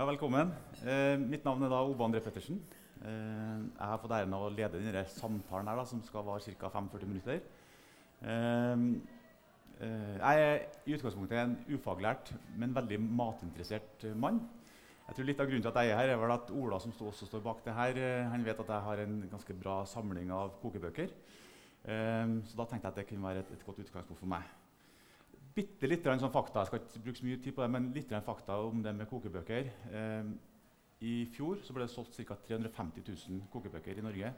Ja, velkommen. Eh, mitt navn er da Ove André Pettersen. Eh, jeg har fått æren av å lede denne samtalen her, da, som skal vare ca. 45 minutter. Eh, eh, jeg er i utgangspunktet en ufaglært, men veldig matinteressert eh, mann. Jeg tror Litt av grunnen til at jeg er her, er vel at Ola, som også står bak det her, eh, han vet at jeg har en ganske bra samling av kokebøker. Så da tenkte jeg at det kunne være et, et godt utgangspunkt for meg bitte litt sånn fakta. Jeg skal ikke bruke så mye tid på det, men litt fakta om det med kokebøker. Eh, I fjor ble det solgt ca. 350 000 kokebøker i Norge.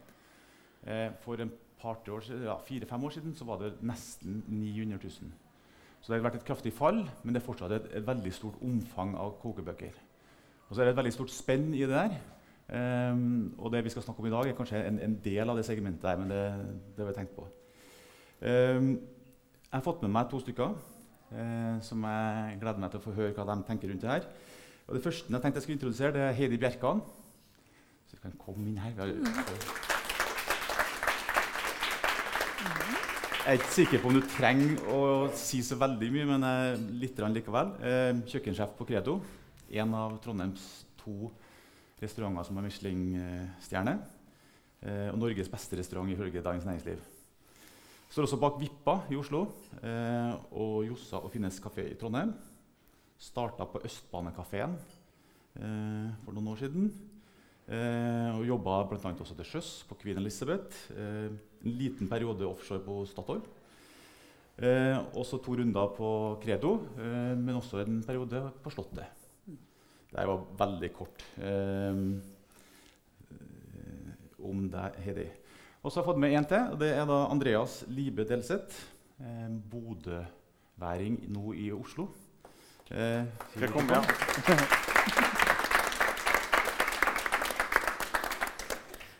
Eh, for en ja, fire-fem år siden var det nesten 900 000. Så det har vært et kraftig fall, men det er fortsatt et, et veldig stort omfang av kokebøker. Og så er det et veldig stort spenn i det der. Um, og det vi skal snakke om i dag, er kanskje en, en del av det segmentet der, men det, det har vi tenkt på. Um, jeg har fått med meg to stykker eh, som jeg gleder meg til å få høre hva de tenker rundt det her. Og det første jeg tenkte jeg skulle introdusere, det er Heidi Bjerkan. Så du kan komme inn her. Jeg er ikke sikker på om du trenger å si så veldig mye, men eh, litt likevel. Eh, kjøkkensjef på Credo. En av Trondheims to restauranter som har Michelin-stjerne. Eh, og Norges beste restaurant ifølge Dagens Næringsliv. Står også bak Vippa i Oslo eh, og Jossa og Finnes kafé i Trondheim. Starta på Østbanekafeen eh, for noen år siden. Eh, og Jobba bl.a. også til sjøs på Queen Elizabeth. Eh, en liten periode offshore på Statoil. Eh, også to runder på Credo, eh, men også en periode på Slottet. Det var veldig kort om deg, Heidi. Og så har jeg fått med én til. og Det er da Andreas Libe Delseth. Eh, Bodøværing nå i Oslo. Eh, Velkommen. Ja.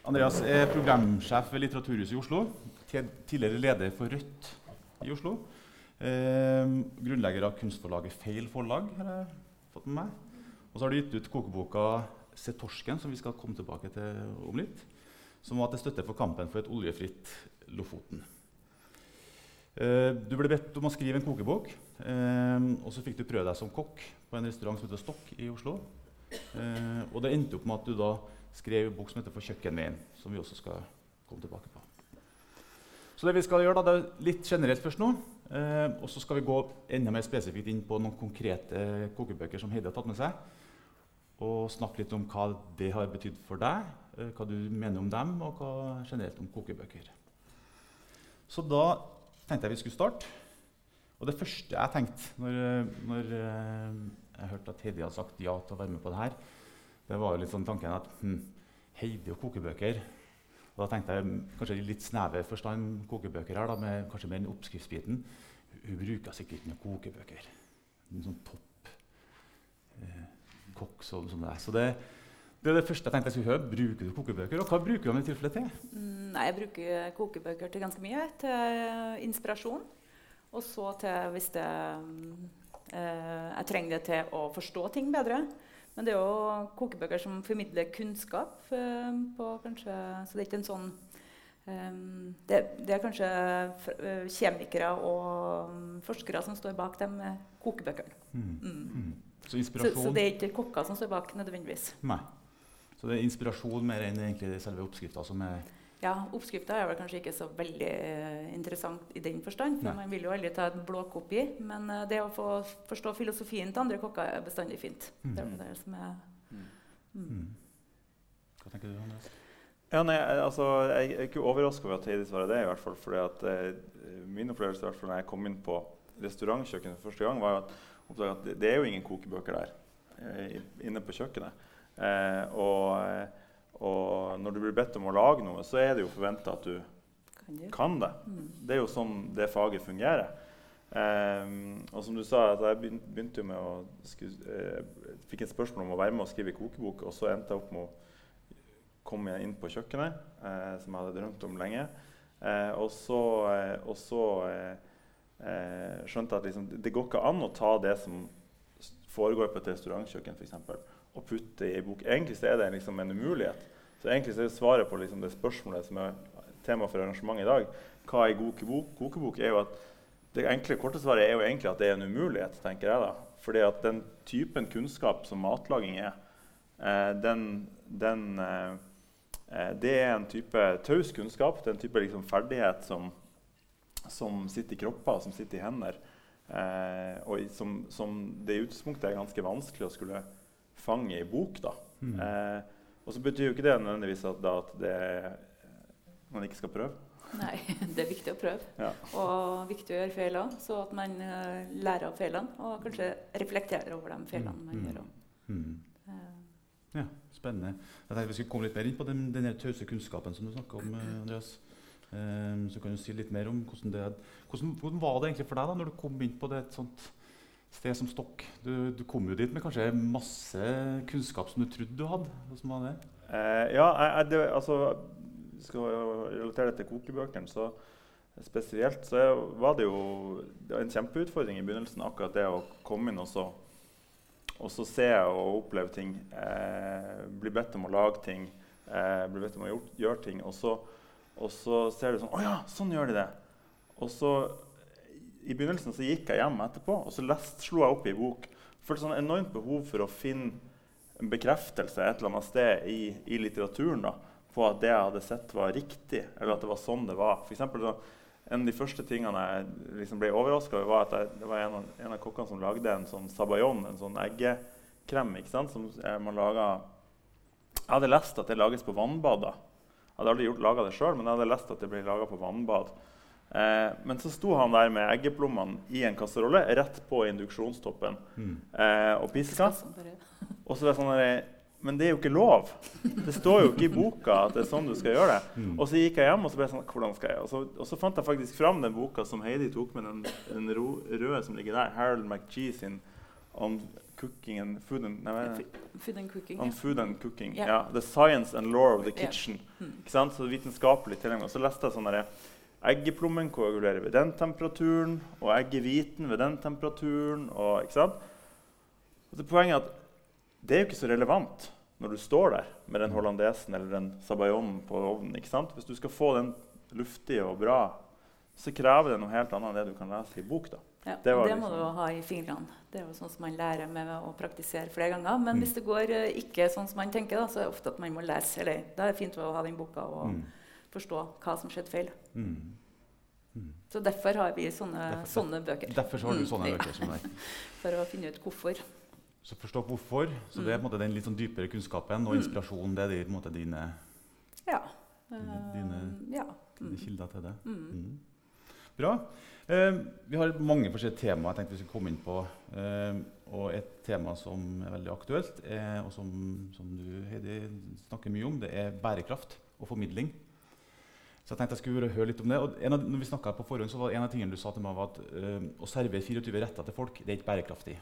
Andreas er programsjef ved Litteraturhuset i Oslo. Tidligere leder for Rødt i Oslo. Eh, grunnlegger av kunstforlaget Feil forlag. har jeg fått med meg. Og så har du gitt ut kokeboka 'Se torsken', som vi skal komme tilbake til om litt som var til støtte for kampen for et oljefritt Lofoten. Eh, du ble bedt om å skrive en kokebok, eh, og så fikk du prøve deg som kokk på en restaurant som heter Stokk i Oslo. Eh, og det endte opp med at du da skrev en bok som heter 'For kjøkkenveien', som vi også skal komme tilbake på. Så det vi skal gjøre da, det er litt generelt først nå. Og så skal vi gå enda mer spesifikt inn på noen konkrete kokebøker som Heidi har tatt med seg. Og snakke litt om hva det har betydd for deg, Eh, hva du mener om dem, og hva generelt om kokebøker. Så da tenkte jeg vi skulle starte. Og det første jeg tenkte når, når eh, jeg hørte at Heidi hadde sagt ja til å være med på det her, det var jo litt sånn tanken at hm, Heidi og kokebøker og Da tenkte jeg kanskje i litt snever forstand kokebøker her, da, med kanskje mer enn oppskriftsbiten. Hun bruker sikkert noen kokebøker. En sånn topp kokk. Sånn, sånn det. Så det, det er det første jeg tenkte jeg skulle høre. Bruker du kokebøker? Og hva bruker du dem i tilfelle til? Mm, nei, Jeg bruker kokebøker til ganske mye. Til inspirasjon. Og så til hvis det eh, Jeg trenger det til å forstå ting bedre. Men det er jo kokebøker som formidler kunnskap. Eh, på kanskje, så det er ikke en sånn um, det, det, er kanskje uh, kjemikere og forskere som står bak de kokebøkene. Mm. Mm. Mm. Så, så, så, det er ikke kokker som står bak nødvendigvis. Nei. Så det er inspirasjon mer enn egentlig selve oppskrifta som er Ja, oppskrifta er vel kanskje ikke så veldig uh, interessant i den forstand. For Nei. man vil jo aldri ta en blåkopi. Men uh, det å få forstå filosofien til andre kokker er bestandig fint. Mm. Det er det som er mm. Mm. Hva tenker du, Andreas? Ja, nei, altså, jeg er ikke overraska over at Heidi svarer det. i hvert fall, fordi at eh, Min opplevelse hvert fall når jeg kom inn på restaurantkjøkkenet for første gang, var at, at det, er jo ingen kokebøker der inne på kjøkkenet. Eh, og, og, når du blir bedt om å lage noe, så er det jo forventa at du kan, det. Mm. Det er jo sånn det faget fungerer. Eh, og som du sa, jeg begynte jo med å eh, fikk et spørsmål om å være med og skrive kokebok, og så endte jeg opp med å komme inn på kjøkkenet, eh, som jeg hadde drømt om lenge. Eh, og så, eh, og så skjønte at liksom, det går ikke an å ta det som foregår på et restaurantkjøkken, f.eks og putte i bok. Egentlig er det liksom en umulighet. Så egentlig er svaret på liksom det spørsmålet som er tema for arrangementet i dag, hva er god kokebok, er jo at det enkle korte svaret er jo egentlig at det er en umulighet. tenker jeg da. Fordi at den typen kunnskap som matlaging er, eh, den, den eh, eh, Det er en type taus kunnskap. Det er en type liksom, ferdighet som, som sitter i kropper, som sitter i hender. Eh, og som, som, det i utgangspunktet er ganske vanskelig å skulle fange i bok. da. Mm. Eh, og så betyr jo ikke det nødvendigvis at, da, at det, man ikke skal prøve. Nei, det er viktig å prøve. Ja. Og viktig å gjøre feil òg, så at man uh, lærer av feilene. Og kanskje reflekterer over de feilene man Mm. gjør Mm. Mm. Ja, spennende. Jeg tenkte Vi skulle komme litt mer inn på den, den tause kunnskapen som du snakker om. eh, Andreas. Um, så kan du si litt mer om hvordan det hvordan, hvordan var det egentlig for deg da når du kom inn på det et sånt sted som Stokk? Du, du kom jo dit med kanskje masse kunnskap som du trodde du hadde. Hvordan var det? Eh, ja, jeg, det, altså Skal relatere det til kokebøkene, så spesielt så var det jo det var en kjempeutfordring i begynnelsen. Akkurat det å komme inn og så, og så se og oppleve ting. Eh, bli bedt om å lage ting. Eh, bli bedt om å gjøre ting. Og så, og så ser du sånn Å ja, sånn gjør de det. Og så I begynnelsen så gikk jeg hjem etterpå og så lest, slo jeg opp i bok. Følte sånn enormt behov for å finne en bekreftelse et eller annet sted i, i litteraturen da, på at det jeg hadde sett, var riktig. Eller at det var sånn det var. For eksempel, så, en av de første tingene jeg liksom ble overraska over, var at jeg, det var en av, en av kokkene som lagde en sånn sabayon, en sånn eggekrem, ikke sant, som man laga Jeg hadde lest at det lages på vannbad. Hadde aldri laga det sjøl, men jeg hadde lest at det ble laga på vannbad. Eh, men så sto han der med eggeplommene i en kasserolle rett på induksjonstoppen Mm. eh, og piska. Og så var det sånn der, Men det er jo ikke lov. Det står jo ikke i boka at det er sånn du skal gjøre det. Mm. Og så gikk jeg hjem og så ble jeg sånn, hvordan skal jeg? Og så, og så fant jeg faktisk fram den boka som Heidi tok med, den, den røde som ligger der. Harold McGee sin On Cooking and Food and, nei? Food and cooking. On yeah. Food and Cooking. yeah. yeah. The Science and Law of the kitchen. Kitchen. Mm. Ikke sant? Så vitenskapelig tilgang. Så leste jeg sånn derre Eggeplommen koagulerer ved den temperaturen, og eggehviten ved den temperaturen. Og, ikke sant? Og det Poenget er at det er jo ikke så relevant når du står der med den hollandesen eller den sabayonen på ovnen. ikke sant? Hvis du skal få den luftig og bra, så krever det noe helt annet enn det du kan lese i bok. da. Ja, Det det må liksom- du ha i fingrene. Det er jo sånn som man lærer med å praktisere flere ganger. Men Mm. hvis det går eh, ikke sånn som man tenker, da, så er det ofte at man må lese. Eller da er det fint å ha den boka og Mm. forstå hva som skjedde feil. Mm. Mm. Så derfor har vi sånne, Derfor- sånne bøker. Derfor har du Mm, sånne bøker som deg. For å finne ut hvorfor. Så forstå hvorfor. Så det er måte den litt sånn dypere kunnskapen og Mm. inspirasjonen. Det er de, måte, dine, Ja. Dine- Eh, dine- ja. dine kilder til det. Bra. Eh, vi har mange forskjellige temaer jeg tenkte vi skulle komme inn på. Eh, og et tema som er veldig aktuelt, er, og som, som du Heidi, snakker mye om, det er bærekraft og formidling. Så jeg tenkte jeg skulle høre litt om det. Og av, når vi på forhånd, så var En av tingene du sa til meg, var at eh, å servere 24 retter til folk, det er ikke bærekraftig.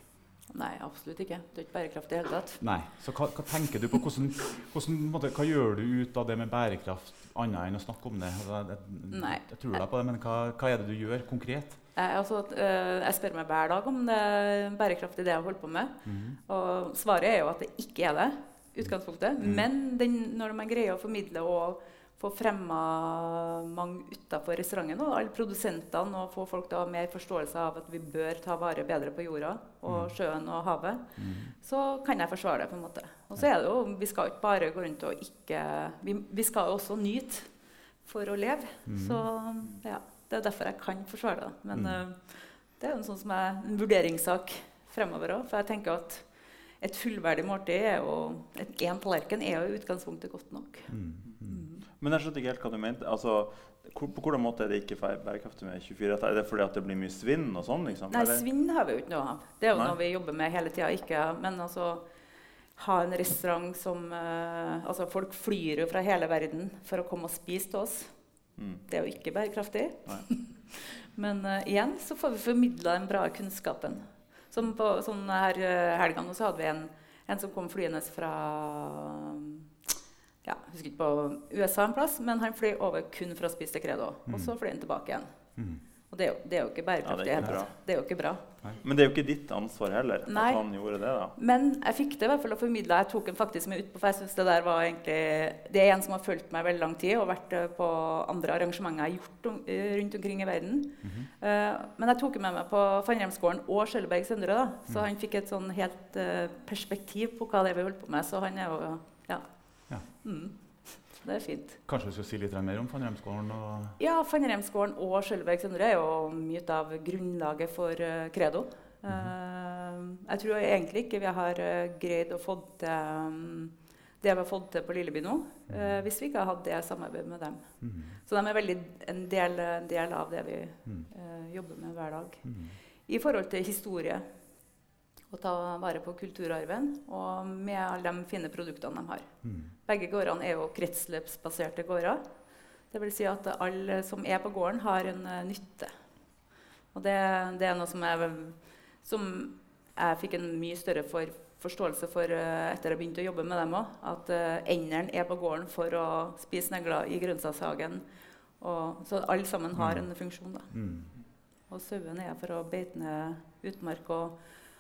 Nei, absolutt ikke. Det er ikke bærekraftig i det hele tatt. Nei. Så hva, hva tenker du på? Hvordan, hvordan, måte, hva gjør du ut av det med bærekraft, annet enn å snakke om det? Altså, jeg, Nei. jeg tror deg på det, men hva, hva er det du gjør konkret? Jeg, altså, eh, jeg spør meg hver dag om det er bærekraftig det jeg holder på med. Mhm. Og svaret er jo at det ikke er det. utgangspunktet. Mm. Men den, når man greier å formidle og få fremma mange utafor restauranten, og alle produsentene, og få folk ha mer forståelse av at vi bør ta vare bedre på jorda og Mm. sjøen og havet, mm. så kan jeg forsvare det. på en måte. Og så er det jo, Vi skal ikke bare gå rundt og ikke Vi, vi skal jo også nyte for å leve. Mm. Så ja, Det er derfor jeg kan forsvare det. Men Mm. uh, det er jo en sånn som er en vurderingssak fremover òg. For jeg tenker at et fullverdig måltid er jo Én tallerken er jo i utgangspunktet godt nok. Mm. Men jeg skjønte ikke helt hva du mente. Altså, på hvordan måte er det ikke bærekraftig med 24 retter? Er det fordi det blir mye svinn og sånn? liksom? Nei, svinn har vi jo ikke noe av. Det er jo Nei. noe vi jobber med hele tida. Ikke, men altså ha en restaurant som uh, Altså, folk flyr jo fra hele verden for å komme og spise til oss. Mm. Det er jo ikke bærekraftig. Men uh, igjen så får vi formidla den bra kunnskapen. Som på sånn her uh, helga nå så hadde vi en, en som kom flyende fra jeg husker ikke på USA en plass, men han fløy over kun for å spise credo. Og så fløy han tilbake igjen. Mm. Og det er, jo, det er jo ikke bærekraftig. Ja, det er ikke det er jo ikke bra. Men det er jo ikke ditt ansvar heller Nei. at han gjorde det. da. Men jeg fikk det i hvert fall å formidle. Jeg tok den faktisk med ut på, for jeg synes det der var egentlig Det er en som har fulgt meg veldig lang tid og vært eh, på andre arrangementer jeg har gjort om, eh, rundt omkring i verden. Eh, men jeg tok den med meg på Fannremsgården og Skjølberg Søndre, da. så han fikk et sånn helt uh, perspektiv på hva det er vi holder på med. Så han er jo Ja. Mm. Det er fint. Kanskje du skal si litt mer om Fannremsgården? og... Ja, Fannremsgården og Skjølberg Søndre er jo mye av grunnlaget for uh, Credo. Eh, jeg tror egentlig ikke vi har uh, greid å få til um, det vi har fått til på Lilleby nå, eh, hvis vi ikke har hatt det samarbeidet med dem. Mhm. Så de er veldig en del, en del av det vi Mhm. jobber med hver dag. Mhm. I forhold til historie, å ta vare på kulturarven, og med alle de fine produktene de har. Mm. Begge gårdene er jo kretsløpsbaserte gårder. Det vil si at alle som er på gården, har en eh, nytte. Og det, det er noe som jeg, som jeg fikk en mye større for, forståelse for uh, etter jeg begynte å jobbe med dem òg. At uh, enderen er på gården for å spise negler i grønnsakshagen. Og, så alle sammen har en funksjon. da. Mm. Og sauene er for å beite ned utmark. Og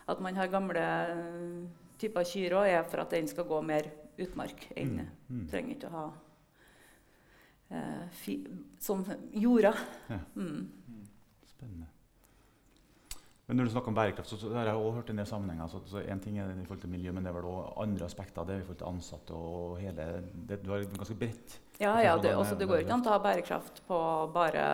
at man har gamle eh, typer kyr òg, er for at den skal gå mer utmark enn mm. Mhm. Trenger ikke å ha eh, fi, sånn jorda. Ja. Mm. Spennende. Men når du snakker om bærekraft, så, så har jeg også hørt en del sammenhenger. Så, så en ting er i forhold til miljø, men det er vel også andre aspekter. Det er i forhold til ansatte og hele det, Du har ganske bredt Ja, ja, det, da altså, det går ikke an å ha bærekraft på bare,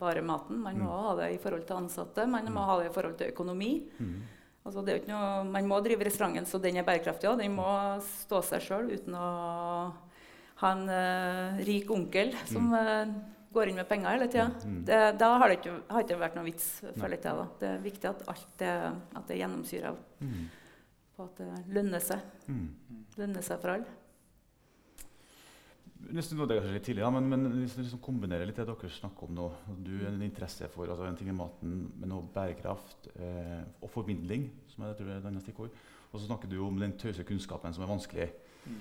bare maten. Man må Mm. ha det i forhold til ansatte, man må Mm. ha det i forhold til økonomi. Mhm. Altså, det er jo ikke noe, man må drive restauranten så den er bærekraftig òg. Den må stå seg sjøl uten å ha en uh, rik onkel som uh, går inn med penger hele tida. Mm. Det- Da har det ikke, har ikke vært noe vits, for føler jeg. da. Det er viktig at alt det, at det gjennomsyrer mm. på at det lønner seg. Mm. Lønner seg for alle. Nesten noe det er kanskje litt tidlig, ja, men, men liksom kombinerer litt det dere snakker om nå Du har en interesse for altså en ting er maten, men også bærekraft eh, og formidling, som jeg tror er et annet stikkord. Og så snakker du om den tause kunnskapen som er vanskelig. Mm.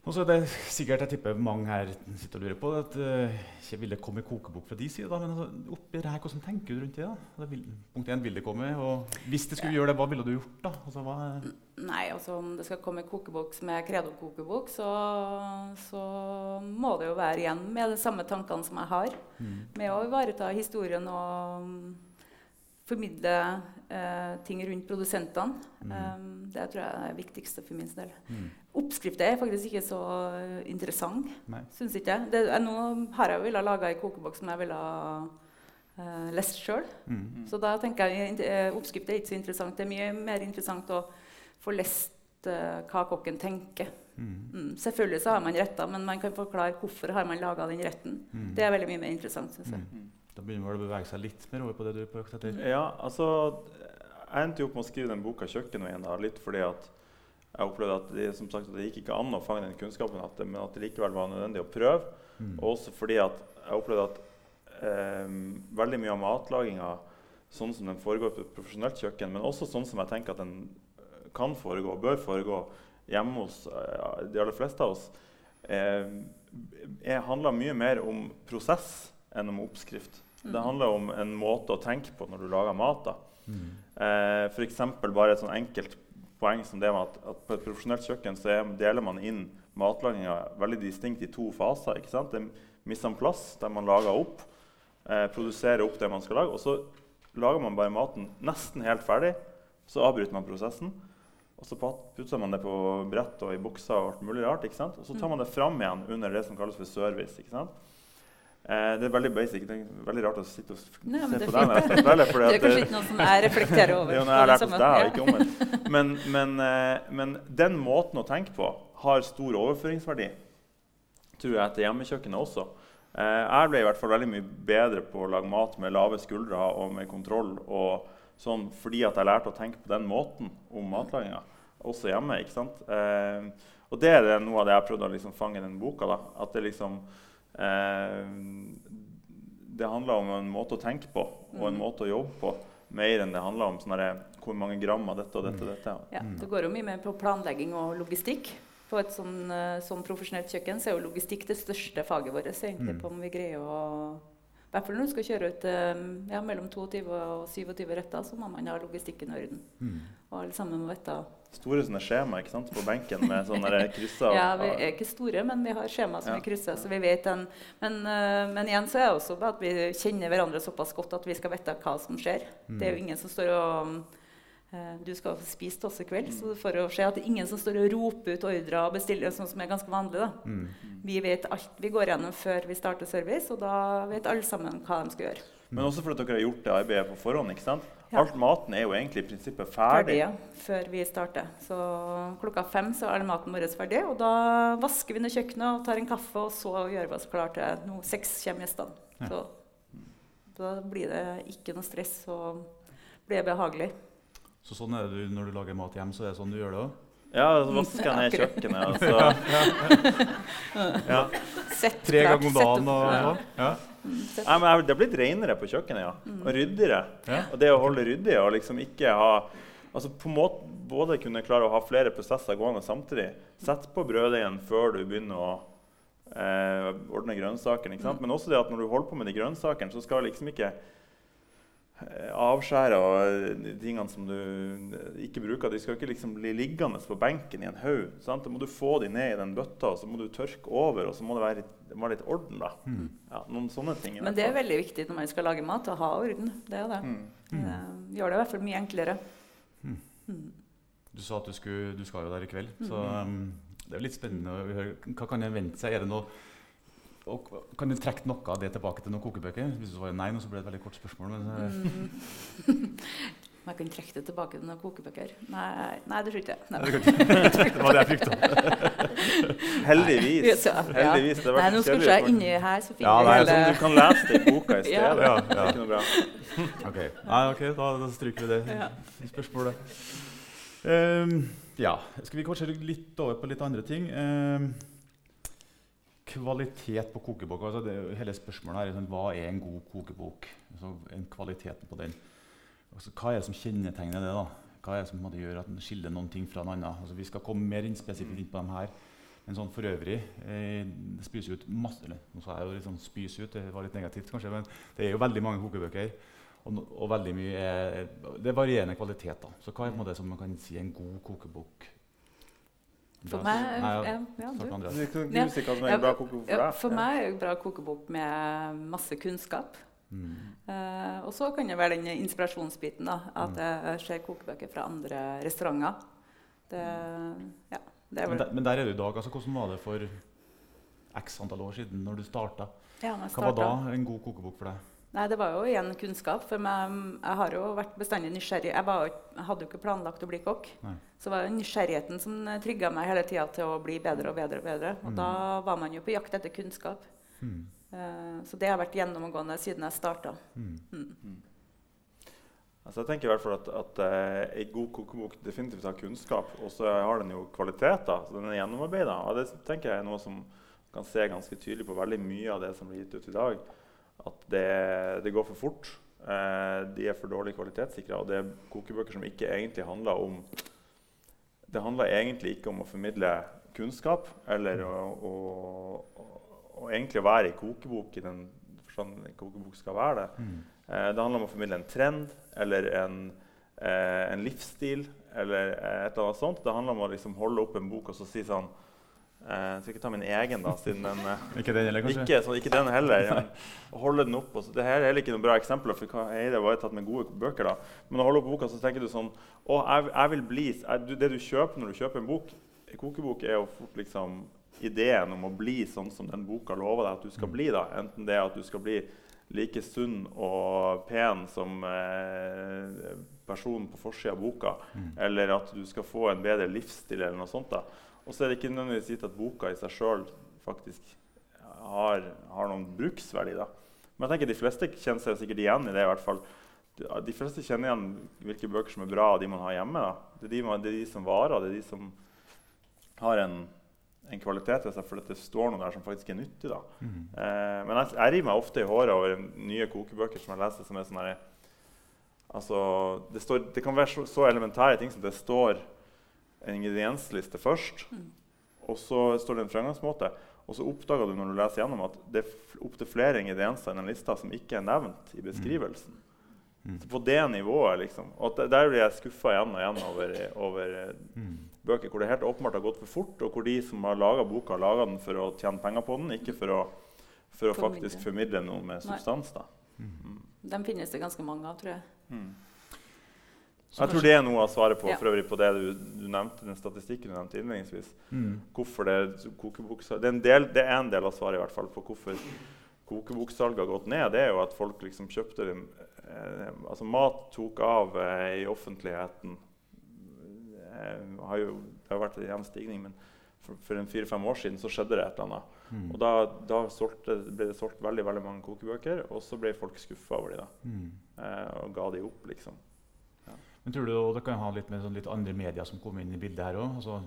Og så er det sikkert jeg tipper mange her sitter og lurer på at ikke vil det komme kokebok fra de side, men altså, oppi det her, hvordan tenker du rundt det? da? Vil, punkt 1, vil det komme? Og hvis det skulle gjøre det, hva ville du gjort da? Altså, hva Nei, altså om det skal komme kokebok som er Credo-kokebok, så, så må det jo være igjen med de samme tankene som jeg har. mm, Med å ivareta historien og formidle eh, ting rundt produsentene. Mm. Um, det tror jeg er det viktigste for min del. mm, Oppskrifter er faktisk ikke så eh, interessant, syns ikke jeg. Det, jeg. Nå har jeg villet lage ei kokebok som jeg ville ha eh, lest sjøl. Mm. Så da tenker jeg eh, er ikke så interessant. Det er mye mer interessant å få lest eh, hva kokken tenker. Mm. Mm. Selvfølgelig så har man retter, men man kan forklare hvorfor har man laga den retten. Mm. Det er veldig mye mer interessant, syns jeg. Da begynner vel å bevege seg litt mer over på det du er på jakt etter? Ja, altså Jeg endte jo opp med å skrive den boka 'Kjøkkenveien' da, litt fordi at jeg opplevde at det, som sagt, det gikk ikke an å fange den kunnskapen, at det, men at det likevel var nødvendig å prøve. Mm. Og også fordi at jeg opplevde at eh, veldig mye av matlaginga, sånn som den foregår på et profesjonelt kjøkken, men også sånn som jeg tenker at den kan foregå, bør foregå hjemme hos eh, de aller fleste av oss, eh, er- handler mye mer om prosess enn om oppskrift. Det Mm. handler om en måte å tenke på når du lager mat. da. Mm. Eh, F.eks. bare et sånn enkelt poeng som det med at, at på et profesjonelt kjøkken så er, deler man inn matlaginga veldig distinkt i to faser. ikke sant? Det er mise en plass, der man lager opp, eh, produserer opp det man skal lage. Og så lager man bare maten nesten helt ferdig. Så avbryter man prosessen. Og så putter man det på brett og i bukser og alt mulig rart. ikke sant? Og så tar man det fram igjen under det som kalles for service. ikke sant? Eh, det er veldig basic. Det er veldig rart å sitte og Nei, se på deg Det er kanskje ikke noe som jeg reflekterer over. det er noe jeg har lært hos deg, ikke omvendt. Men, men, eh, men den måten å tenke på har stor overføringsverdi, tror jeg, til hjemmekjøkkenet også. Eh, jeg ble i hvert fall veldig mye bedre på å lage mat med lave skuldre og med kontroll. og sånn, Fordi at jeg lærte å tenke på den måten om matlaginga, også hjemme. ikke sant? Og det er det, noe av det jeg har prøvd å liksom fange i den boka. da, At det liksom Det handler om en måte å tenke på og en Mm. måte å jobbe på. Mer enn det handler om sånne hvor mange gram av dette og dette. og dette. Ja, det går jo mye mer på planlegging og logistikk. På et sånn, eh, sånn profesjonelt kjøkken så er jo logistikk det største faget vårt. egentlig, Mm. på om vi greier å I hvert fall når du skal kjøre ut eh, ja, mellom 22 og 27 retter, så må man ha logistikken i orden. Mm. Og alle sammen må vite Store sånne skjema ikke sant, på benken med sånne krysser. Ja, vi er ikke store, men vi har skjema som Ja. vi krysser. så vi vet den. Men, eh, men igjen så er det også at vi kjenner hverandre såpass godt at vi skal vite hva som skjer. Det er jo ingen som står og eh, Du skal spise til oss i kveld, så for å se at det er ingen som står og roper ut ordrer og bestiller, sånn som er ganske vanlig. da. Mm. Vi vet alt vi går gjennom før vi starter service, og da vet alle sammen hva de skal gjøre. Men også fordi dere har gjort det arbeidet på forhånd. ikke sant? Ja. Alt maten er jo egentlig i prinsippet Ferdig ferdig. ja, før vi starter. Så klokka fem så er maten vår ferdig. Og da vasker vi ned kjøkkenet og tar en kaffe, og så gjør vi oss klar til nå seks kommer gjestene. Ja. Så da blir det ikke noe stress, og blir behagelig. Så sånn er det når du lager mat hjem, så er det sånn du gjør det òg? Ja, så vasker jeg ned kjøkkenet. Og så, ja. Sett Tre ganger om dagen og ja. sånn? Ja. Mm, Nei, men Det har blitt renere på kjøkkenet, ja. Mm. Og ryddigere. Ja. Og det å holde ryddig og liksom ikke ha Altså på en måte både kunne klare å ha flere prosesser gående samtidig. Sett på brøddeigen før du begynner å eh, ordne grønnsakene. sant? Men også det at når du holder på med de grønnsakene, så skal liksom ikke avskjære og eh, tingene som du eh, ikke bruker, de skal ikke liksom bli liggende på benken i en haug. sant? Da må du få de ned i den bøtta, og så må du tørke over, og så må det være litt, det må være litt orden. da. Mm. Ja, noen sånne ting. Men det er veldig viktig når man skal lage mat, å ha orden. Det er det. Mm. Det gjør det i hvert fall mye enklere. Du sa at du, skulle, du skal jo der i kveld, så Mm. um, det er litt spennende å høre. Hva kan jeg vente seg? Er det noe og kan du trekke noe av det tilbake til noen kokebøker? Hvis du svarer nei, nå så blir det et veldig kort spørsmål. Men, Mm. Jeg kan trekke det tilbake til noen kokebøker? Nei, nei det tror ikke jeg. Nei. det var det jeg frykta. Heldigvis. Ja. Heldigvis. Det var Nei, nå skal ikke jeg inni her, så finner Ja, vi nei, Sånn, du kan lese det i boka i stedet. Ja. Ja, Det er ikke noe bra. Ok, nei, ok, da, da stryker vi det Ja. spørsmålet. Um, ja, skal vi kanskje litt over på litt andre ting? Ehm, kvalitet på kokebok. Altså det, hele spørsmålet her er sånn, hva er en god kokebok? Altså, en kvaliteten på den. Altså, hva er det som kjennetegner det? da? Hva er det som gjør at den skiller noen ting fra en annen? Altså, vi skal komme mer inn spesifikt inn på dem her. Men sånn for øvrig eh, Det spys ut masse eller, Nå sa jeg jo sånn spys ut, det var litt negativt kanskje, men det er jo veldig mange kokebøker. Og, og veldig mye er, Det er varierende kvalitet. da. Så hva er det som man kan si en god kokebok? For meg er Ja, bra kokebok er med masse kunnskap. Mm. Eh, og så kan det være den inspirasjonsbiten. da, At jeg ser kokebøker fra andre restauranter. Det, ja, det er Men, der, men der er du i dag. altså Hvordan var det for x antall år siden, når du starta? ja, Hva var da en god kokebok for deg? Nei, Det var jo igjen kunnskap. For meg, jeg har jo vært bestandig nysgjerrig. Jeg, var, jeg hadde jo ikke planlagt å bli kokk. Nei. Så var det nysgjerrigheten som trigga meg hele tida til å bli bedre og bedre. Og bedre. Og Mm. da var man jo på jakt etter kunnskap. Mm. Uh, så det har vært gjennomgående siden jeg starta. Mm. Altså, jeg tenker i hvert fall at, at eh, en god kokebok definitivt har kunnskap, og så har den jo kvaliteter. så Den er gjennomarbeida. Og det tenker jeg er noe som kan se ganske tydelig på veldig mye av det som blir gitt ut i dag. At det, det går for fort. Eh, de er for dårlig kvalitetssikra. Og det er kokebøker som ikke egentlig handler om Det handler egentlig ikke om å formidle kunnskap eller å, å, å, egentlig være i kokebok i den forstand en kokebok skal være det. Mm. Eh, det handler om å formidle en trend eller en, eh, en livsstil eller eh, et eller annet sånt. Det handler om å liksom holde opp en bok og så si sånn Jeg skal ikke ta min egen, da, siden den eh, Ikke den heller, kanskje? ikke, så, ikke den heller. Men holde den opp. Og så, det her er heller ikke noen bra eksempler, for hva er det bare tatt med gode bøker. da. Men å holde opp boka, så tenker du sånn Å, jeg, jeg vil bli jeg, Det du kjøper når du kjøper en bok, en kokebok, er jo fort liksom ideen om å bli sånn som den boka lover deg at du skal bli. da. Enten det at du skal bli like sunn og pen som eh, personen på forsida av boka, Mm. eller at du skal få en bedre livsstil, eller noe sånt. da. Og så er det ikke nødvendigvis gitt at boka i seg sjøl faktisk har, har noen bruksverdi. da. Men jeg tenker de fleste kjenner seg sikkert igjen i det. i hvert fall. De, fleste kjenner igjen hvilke bøker som er bra, og de man har hjemme. da. Det er de, man, det er de som varer, det er de som har en, en kvalitet ved seg fordi det står noe der som faktisk er nyttig. da. Mm. Eh, men jeg, jeg river meg ofte i håret over nye kokebøker som jeg leser. som er sånn altså, det, står, det kan være så, så elementære ting som det står en ingrediensliste først, Mm. og så står det en fremgangsmåte. Og så oppdager du når du leser gjennom at det er opptil flere ingredienser i den lista som ikke er nevnt i beskrivelsen. Mm. Så på det nivået, liksom. Og at der blir jeg skuffa igjen og igjen over, over eh, Mm. bøker hvor det helt åpenbart har gått for fort, og hvor de som har laga boka, har laga den for å tjene penger på den, ikke for å, for å faktisk formidle noe med substans. da. Mm. Dem finnes det ganske mange av, tror jeg. Så Jeg tror det er noe av svaret på, Ja. for øvrig på det du, du nevnte, den statistikken du nevnte innledningsvis. Mm. Hvorfor det kokebuksa, det, er en del- det er en del av svaret i hvert fall på hvorfor kokeboksalget har gått ned. Det er jo at folk liksom kjøpte eh, Altså mat tok av eh, i offentligheten. Eh, har jo, det har vært en jevn stigning, men for, for en fire-fem år siden så skjedde det et eller annet. Mm. Og da, da solgte, ble det solgt veldig veldig mange kokebøker, og så ble folk skuffa over de da, Mm. eh, og ga de opp, liksom. Men tror du det kan ha litt med sånn litt andre medier som kommer inn i bildet her òg? Altså,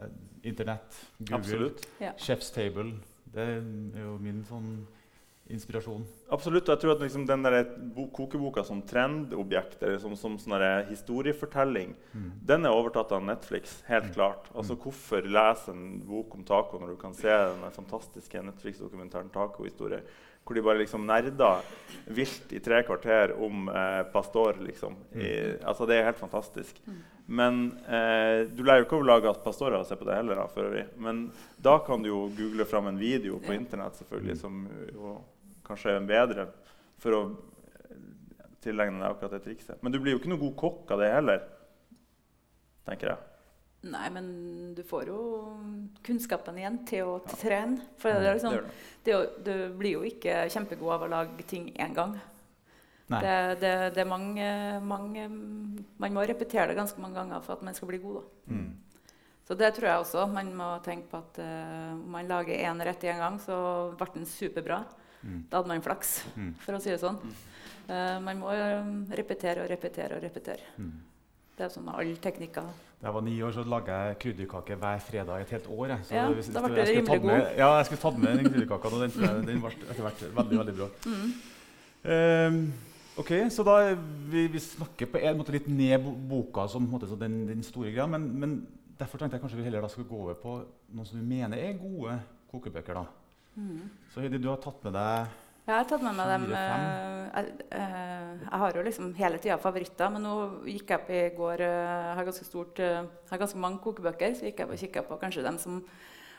eh, Internett, Google, Absolutt. Chef's Table. Det er jo min sånn inspirasjon. Absolutt. og Jeg tror at liksom den der kokeboka som trendobjekt, eller som, som sånn historiefortelling, Mm. den er overtatt av Netflix. helt klart. Altså Hvorfor lese en bok om taco når du kan se den fantastiske Netflix-dokumentaren 'Tacohistorie', hvor de bare liksom nerder vilt i tre kvarter om eh, Pastor. liksom. I, altså Det er helt fantastisk. Mm. Men eh, du lærer jo ikke å lage pastorer og se på det heller. da, for øvrig. Men da kan du jo google fram en video på Ja. internett selvfølgelig, Mm. som jo kanskje er bedre for å tilegne deg akkurat det trikset. Men du blir jo ikke noe god kokk av det heller, tenker jeg. Nei, men du får jo kunnskapen igjen til å trene. For det, er liksom, det. det, du blir jo ikke kjempegod av å lage ting én gang. Det, det, det er mange, mange Man må repetere det ganske mange ganger for at man skal bli god. Da. Mm. Så det tror jeg også. Man må tenke på at eh, om man lager én rett én gang, så ble den superbra. Mm. Da hadde man flaks, Mm. for å si det sånn. Eh, man må eh, repetere og repetere og repetere. Mm. Det er sånn med alle teknikker. Da jeg var ni år, så laga jeg krydderkake hver fredag i et helt år. Jeg. Så Ja, hvis- da ble tatt rimelig god. Ja, jeg skulle tatt med den krydderkaka, og den, den ble etter hvert veldig, veldig bra. Mm. Um, ok, så da vi, vi snakker på en måte litt ned boka som måte, så den, den store greia, men, men derfor tenkte jeg kanskje vi heller da skulle gå over på noen som du mener er gode kokebøker. da. Mm. Så Heidi, du har tatt med deg Jeg har tatt med meg dem. Eh, jeg, eh, jeg har jo liksom hele tida favoritter, men nå gikk jeg opp i går eh, Jeg har ganske, stort, eh, jeg har ganske mange kokebøker, så gikk jeg opp og kikka på kanskje dem som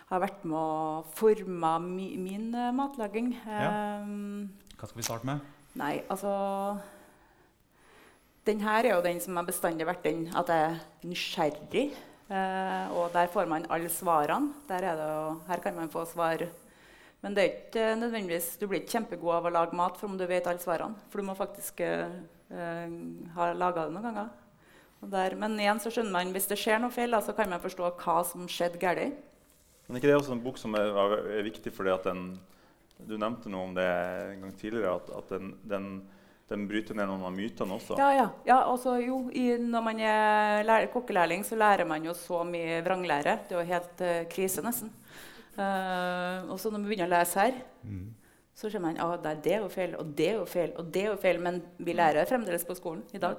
har vært med og forma mi, min eh, matlaging. Ja. Eh, Hva skal vi starte med? Nei, altså Den her er jo den som har bestandig vært den at jeg er nysgjerrig. Eh, og der får man alle svarene. Der er det jo, her kan man få svar. Men det er ikke nødvendigvis, du blir ikke kjempegod av å lage mat for om du vet alle svarene. For du må faktisk eh, eh, ha laga det noen ganger. Der, men igjen så skjønner man, hvis det skjer noe feil, da, så kan man forstå hva som skjedde galt. Men ikke det er også en bok som er, er viktig fordi at den Du nevnte noe om det en gang tidligere, at, at den, den, den bryter ned noen av mytene også. Ja, ja. ja også, jo, i, når man er lærer, kokkelærling, så lærer man jo så mye vranglære. Det er jo helt uh, krise, nesten. Eh, og så når man begynner å lese her, Mm. så ser man at det, det er jo feil, og det er jo feil, og det er jo feil. Men vi lærer fremdeles på skolen i dag.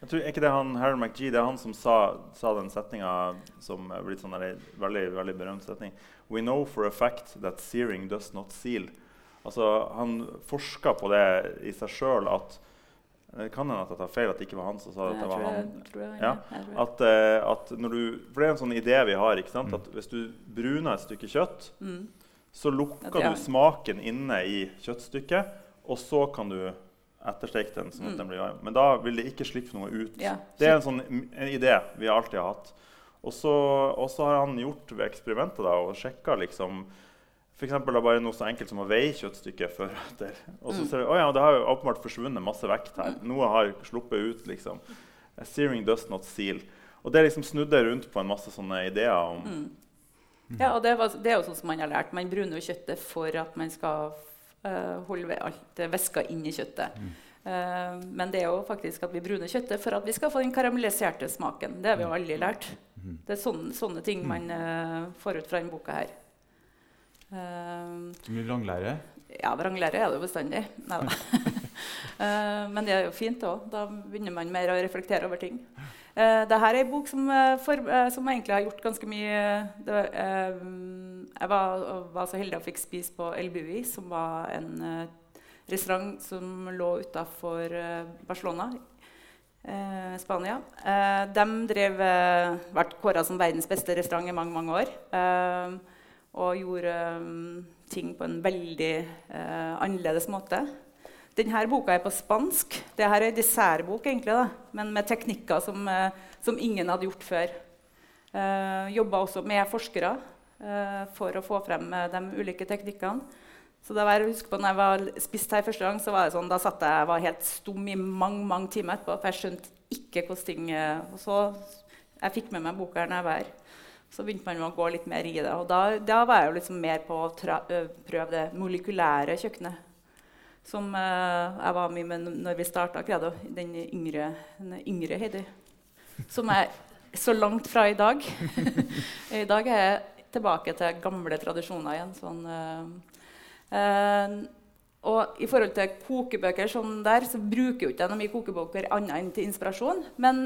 Jeg tror, er ikke det han, Harold McGee det er han som sa, sa den setninga som er blitt sånn en veldig, veldig berømt setning? We know for a fact that searing does not seal. Altså, han forska på det i seg sjøl at kan hende at jeg tar feil, at det ikke var han som sa at det var han. Ja, At, eh, at når du, for det er en sånn idé vi har. ikke sant? Mm. At Hvis du bruner et stykke kjøtt, Mm. så lukker Ja. du smaken inne i kjøttstykket, og så kan du ettersteke den. sånn at Mm. den blir varm. Men da vil det ikke slippe noe ut. Ja. Det er en sånn en idé vi alltid har hatt. Og så, har han gjort eksperimentet da, og sjekka liksom da bare noe så enkelt som å veie kjøttstykket før og etter. Og så Mm. ser du, å ja, det har jo åpenbart forsvunnet masse vekt her. Noe har sluppet ut. liksom. A Searing does not seal. Og det liksom snudde rundt på en masse sånne ideer om Mm. Ja, og det, var, det er jo sånn som man har lært. Man bruner jo kjøttet for at man skal uh, holde ved alt væska inn i kjøttet. Eh, men det er jo faktisk at vi bruner kjøttet for at vi skal få den karamelliserte smaken. Det har vi jo aldri lært. Mhm. Det er sånne, sånne ting man uh, får ut fra denne boka her. Eh, Så mye vranglære. ja, vranglære er det jo bestandig. Eh, men det er jo fint òg. Da begynner man mer å reflektere over ting. Uh, Dette er ei bok som, uh, for, som, egentlig har gjort ganske mye det, Jeg var, var, så heldig å fikk spise på El Bui, som var en restaurant som lå utafor Barcelona, Spania. de drev, ble kåra som verdens beste restaurant i mange, mange år. Og gjorde um, ting på en veldig annerledes måte. Denne boka er på spansk. Dette er en dessertbok, egentlig, da, men med teknikker som, uh, som ingen hadde gjort før. Uh, Jobba også med forskere uh, for å få frem uh, de ulike teknikkene. Så det var jeg på når jeg var spist her første gang, så var det sånn, da satt jeg var helt stum i mange mange timer etterpå. For jeg skjønte ikke hvordan ting Og så jeg fikk med meg boka når jeg var her. Så begynte man å gå litt mer i det. Og da, da var jeg jo liksom mer på å prøve det molekylære kjøkkenet. Som uh, jeg var mye med når vi starta Credo. Den yngre, yngre Heidi. Som er så langt fra i dag. I dag er jeg tilbake til gamle tradisjoner igjen. Sånn, uh, uh, og i forhold til kokebøker sånn der, så bruker jeg ikke noe mye kokebøker annet enn til inspirasjon. Men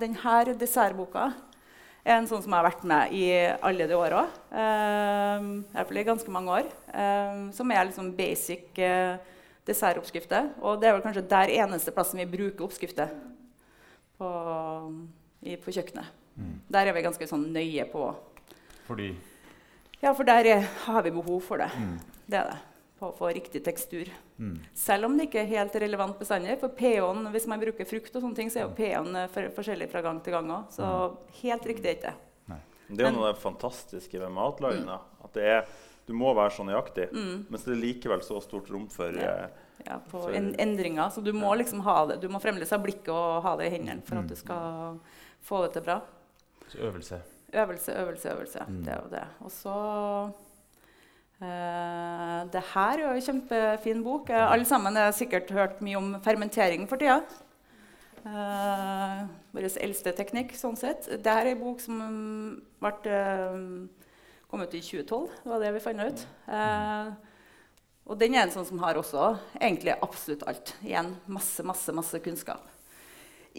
denne dessertboka er en sånn som jeg har vært med i alle de åra. Iallfall I ganske mange år. Uh, som er liksom basic uh, dessertoppskrifter. Og det er vel kanskje der eneste plassen vi bruker oppskrifter på, i, på kjøkkenet. Mm. Der er vi ganske sånn nøye på Fordi? Ja, for der er, har vi behov for det. Mm. Det er det. På å få riktig tekstur. Mm. Selv om det ikke er helt relevant bestandig. For pH-en, hvis man bruker frukt, og sånne ting, så er jo pH-en eh, for, forskjellig fra gang til gang òg. Så mm. helt riktig er ikke det. Det er jo noe av det fantastiske med matlaging. At det er du må være så nøyaktig. Mm. Mens det er likevel så stort rom for, ja. Eh, ja på for, en, endringer. Så du må liksom ha det. Du må fremdeles ha blikket og ha det i hendene for mm. at du skal få det til bra. Så øvelse. Øvelse, øvelse, øvelse. Mm. Det er jo det. Og så Uh, det her er jo en kjempefin bok. Uh, alle sammen har sikkert hørt mye om fermentering for tida. Uh, Vår eldste teknikk. sånn sett. Dette er en bok som ble kom ut i 2012. Det var det vi fant ut. Eh, og den er en sånn som har også egentlig absolutt alt. Igjen masse, masse, masse kunnskap.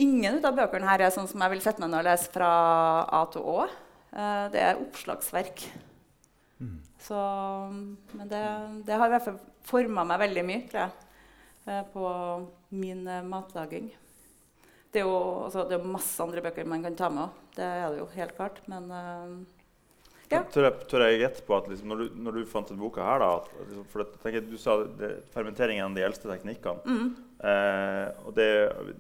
Ingen av bøkene her er sånn som jeg vil sette meg ned og lese fra A til Å. Eh, det er oppslagsverk. Mm. Så, men det, det, har i hvert fall forma meg veldig mye tror jeg, eh, på min eh, matlaging. Det er jo altså, det er masse andre bøker man kan ta med. Det er det jo helt klart. Men uh, ja. Tør, jeg, tør jeg gjette på at liksom, når, du, når, du, fant denne boka her, da, at, liksom, for det, tenker, Du sa det, fermentering er en av de eldste teknikkene. Mm. Eh, og det,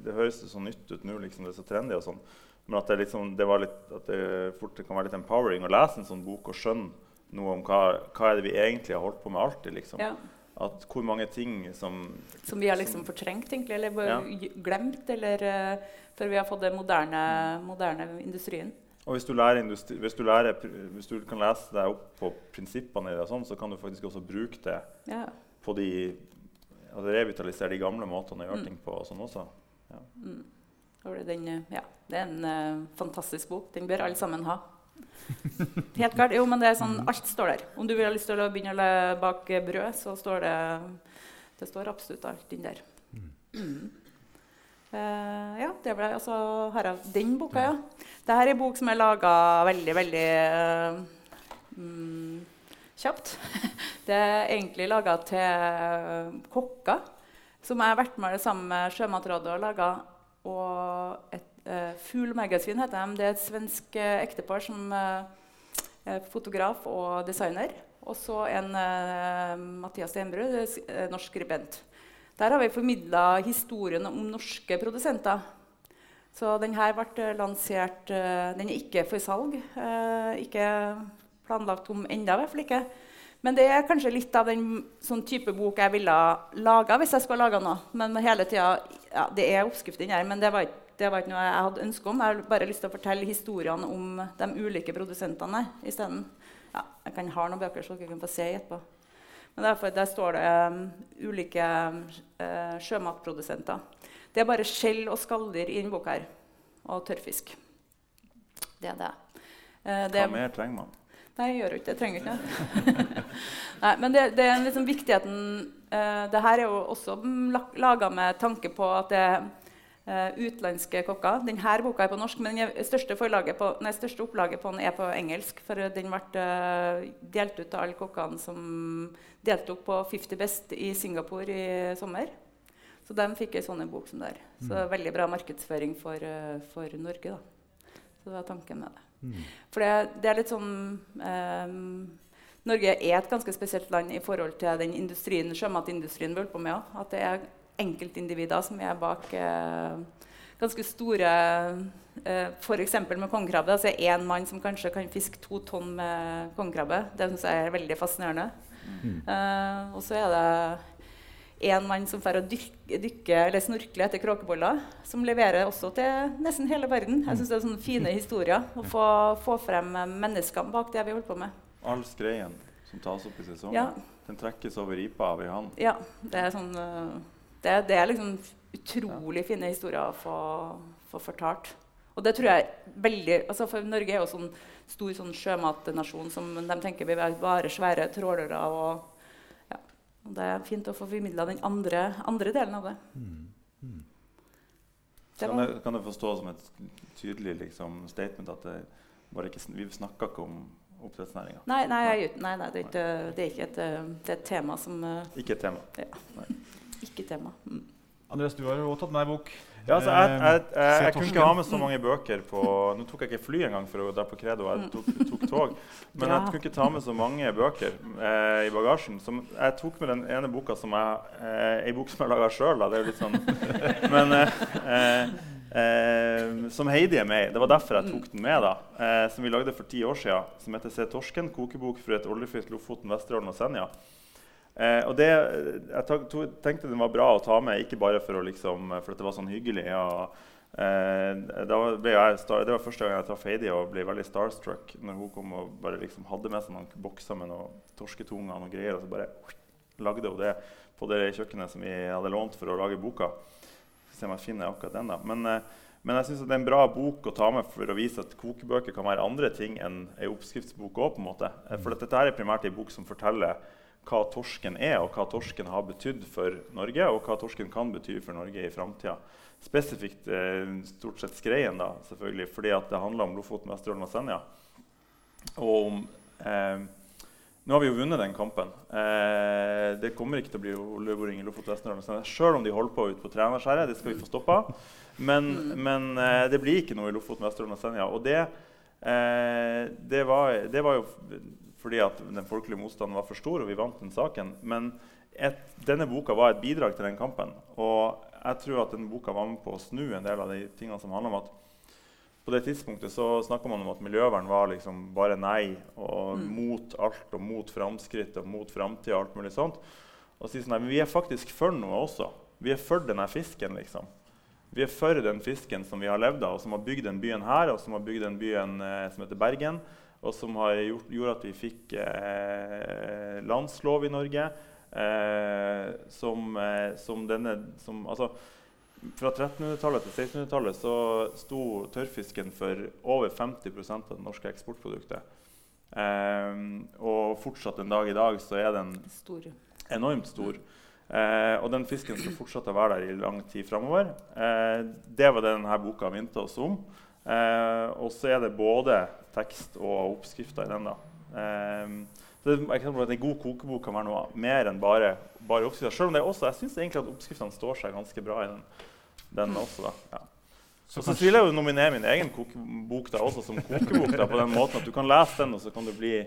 det, høres så nytt ut nå, liksom, det er så trendy og sånn. Men at det, liksom, det, litt, at det fort kan være litt empowering å lese en sånn bok og skjønne noe om hva, hva er det vi egentlig har holdt på med alltid. liksom. Ja. At hvor mange ting som Som vi har liksom fortrengt, egentlig, eller ja. glemt. Eller uh, før vi har fått den moderne, moderne industrien. Og hvis du, industri, hvis, du lærer, hvis du, kan lese deg opp på prinsippene i det, sånn, så kan du faktisk også bruke det ja. på de altså Revitalisere de gamle måtene å gjøre mm. ting på. og sånn også. Ja. Mm. Den, ja. Det er en uh, fantastisk bok. Den bør alle sammen ha. Helt klart. Jo, men det er sånn, alt står der. Om du vil ha lyst til å begynne å bake brød, så står det Det står absolutt alt inni der. Mm. Uh, ja, det ble altså er den boka, ja. Dette er en bok som er laga veldig, veldig uh, um, kjapt. Det er egentlig laga til kokker, som jeg har vært med sammen med Sjømatrådet og laga. Og et uh, Fugl Magasin heter de. Det er et svensk uh, ektepar som er fotograf og designer. Og så en Mathias Stenbrud, norsk skribent. Der har vi formidla historien om norske produsenter. Så denne ble lansert eh, Den er ikke for salg. Eh, ikke planlagt om enda, i hvert fall ikke. Men det er kanskje litt av den sånn type bok jeg ville laga hvis jeg skulle laga noe. Men hele tida, ja, Det er oppskrift inni her, men det var, ikke, det var, ikke, noe jeg hadde ønske om. Jeg har bare lyst til å fortelle historiene om de ulike produsentene isteden. Ja, jeg kan ha noen bøker så dere kan få se etterpå. Men derfor, der står det um, ulike uh, sjømatprodusenter. Det er bare skjell og skalldyr i denne boka. her. Og tørrfisk. Det er det. Uh, det Hva mer trenger man? Nei, jeg gjør jo ikke det. Trenger ikke det. Nei, men det, det er liksom viktigheten uh, Det her er jo også laga med tanke på at det er uh, utenlandske kokker. Denne boka er på norsk, men den største, på, nei, største opplaget på den er på engelsk. For den ble uh, delt ut til alle kokkene som deltok på 50 Best i Singapore i sommer. Så de fikk ei sånn bok som der. Så mm. veldig bra markedsføring for, for Norge. da. Så det var tanken med det. Mm. For det, det, er litt sånn um, Norge er et ganske spesielt land i forhold til den industrien, sjømatindustrien vi holder på med. At det er enkeltindivider som er bak uh, ganske store eh, F.eks. med kongekrabbe. Altså én mann som kanskje kan fiske to tonn med kongekrabbe. Det syns jeg er veldig fascinerende. Mm. Uh, og så er det én mann som får dykke, dykke, eller snorkle etter kråkeboller. Som leverer også til nesten hele verden. Jeg synes det er sånne fine historier. Å få, få frem menneskene bak det vi holder på med. All skreien som tas opp i sesongen, ja. den trekkes over ripa av ei hand? Ja. Det er, sånn, eh, det, det er liksom utrolig fine historier å få, få, fortalt. Og det tror jeg veldig, altså For Norge er jo sånn stor sånn sjømatnasjon som de tenker vi er bare svære trålere. og og det er fint å få formidla den andre, andre, delen av det. Mm. Mm. det kan, det, kan det forstå som et tydelig liksom, statement at ikke, vi snakker ikke om oppdrettsnæringa? Nei, nei, nei, nei det, er ikke, det, er ikke, et, det er et tema som Ikke et tema? Ja. Ikke tema. Mm. Andreas, du har jo tatt med ei bok. Ja, altså, jeg, jeg, jeg, jeg kunne ikke ha med så mange bøker på Nå tok jeg ikke fly engang for å dra på Credo. Jeg tok, tok tog. Men jeg kunne ikke ta med så mange bøker eh, i bagasjen. Som, jeg tok med den ene boka som jeg eh, Ei bok som jeg laga sjøl. Det er jo litt sånn Men eh, eh, Som Heidi er med i. Det var derfor jeg tok den med. da eh, Som vi lagde for ti år siden. Som heter Se torsken. Kokebok for et oljefritt Lofoten, Vesterålen og Senja. Eh, og det, jeg tenkte den var bra å ta med, ikke bare for, liksom, for at det var sånn hyggelig. Og, eh, jeg, det var første gang jeg traff Heidi og ble veldig starstruck når hun kom og bare liksom hadde med seg noen bokser med noen torsketunger og noen greier. Og så bare lagde hun det på det kjøkkenet som vi hadde lånt for å lage boka. Se om jeg finner akkurat den da. Men, eh, men jeg synes det er en bra bok å ta med for å vise at kokebøker kan være andre ting enn ei oppskriftsbok òg. For dette er primært ei bok som forteller hva torsken er, og hva torsken har betydd for Norge, og hva torsken kan bety for Norge i framtida. Spesifikt eh, stort sett skreien, da, selvfølgelig, fordi det handler om Lofoten, Vesterålen og Senja. Og om eh, Nå har vi jo vunnet den kampen. Eh, det kommer ikke til å bli oljeboring i Lofoten, Vesterålen og Senja, sjøl om de holder på ute på Trænarskjæret. Det skal vi få stoppa. Men, men eh, det blir ikke noe i Lofoten, Vesterålen og Senja. Og det, eh, det, var, det var jo fordi at den folkelige motstanden var for stor, og vi vant den saken. Men et, denne boka var et bidrag til den kampen. Og jeg tror at denne boka var med på å snu en del av de tingene som handler om at på det tidspunktet så snakka man om at miljøvern var liksom bare nei og mm. mot alt og mot framskritt og mot framtida og alt mulig sånt. Og si sånn, nei, men vi er faktisk for noe også. Vi er for denne fisken, liksom. Vi er for den fisken som vi har levd av, og som har bygd den byen her, og som har bygd den byen eh, som heter Bergen og som har gjort, gjorde at vi fikk eh, landslov i Norge. Eh, som, eh, som, denne som, altså, Fra 1300-tallet til 1600-tallet så sto tørrfisken for over 50% av det norske eksportproduktet. Eh, og fortsatt en dag i dag så er den stor. enormt stor. Eh, og den fisken skal fortsette å være der i lang tid framover. Eh, det var det denne boka minte oss om. Eh, og så er det både tekst og oppskrifter i den. da. Eh, så det, eksempel, En god kokebok kan være noe mer enn bare, bare oppskrifter. Selv om det også, jeg syns egentlig at oppskriftene står seg ganske bra i den, den også. da. Ja. Så, så vil jeg jo nominere min egen kokebok da, også som kokebok. da, på den måten at Du kan lese den, og så kan du bli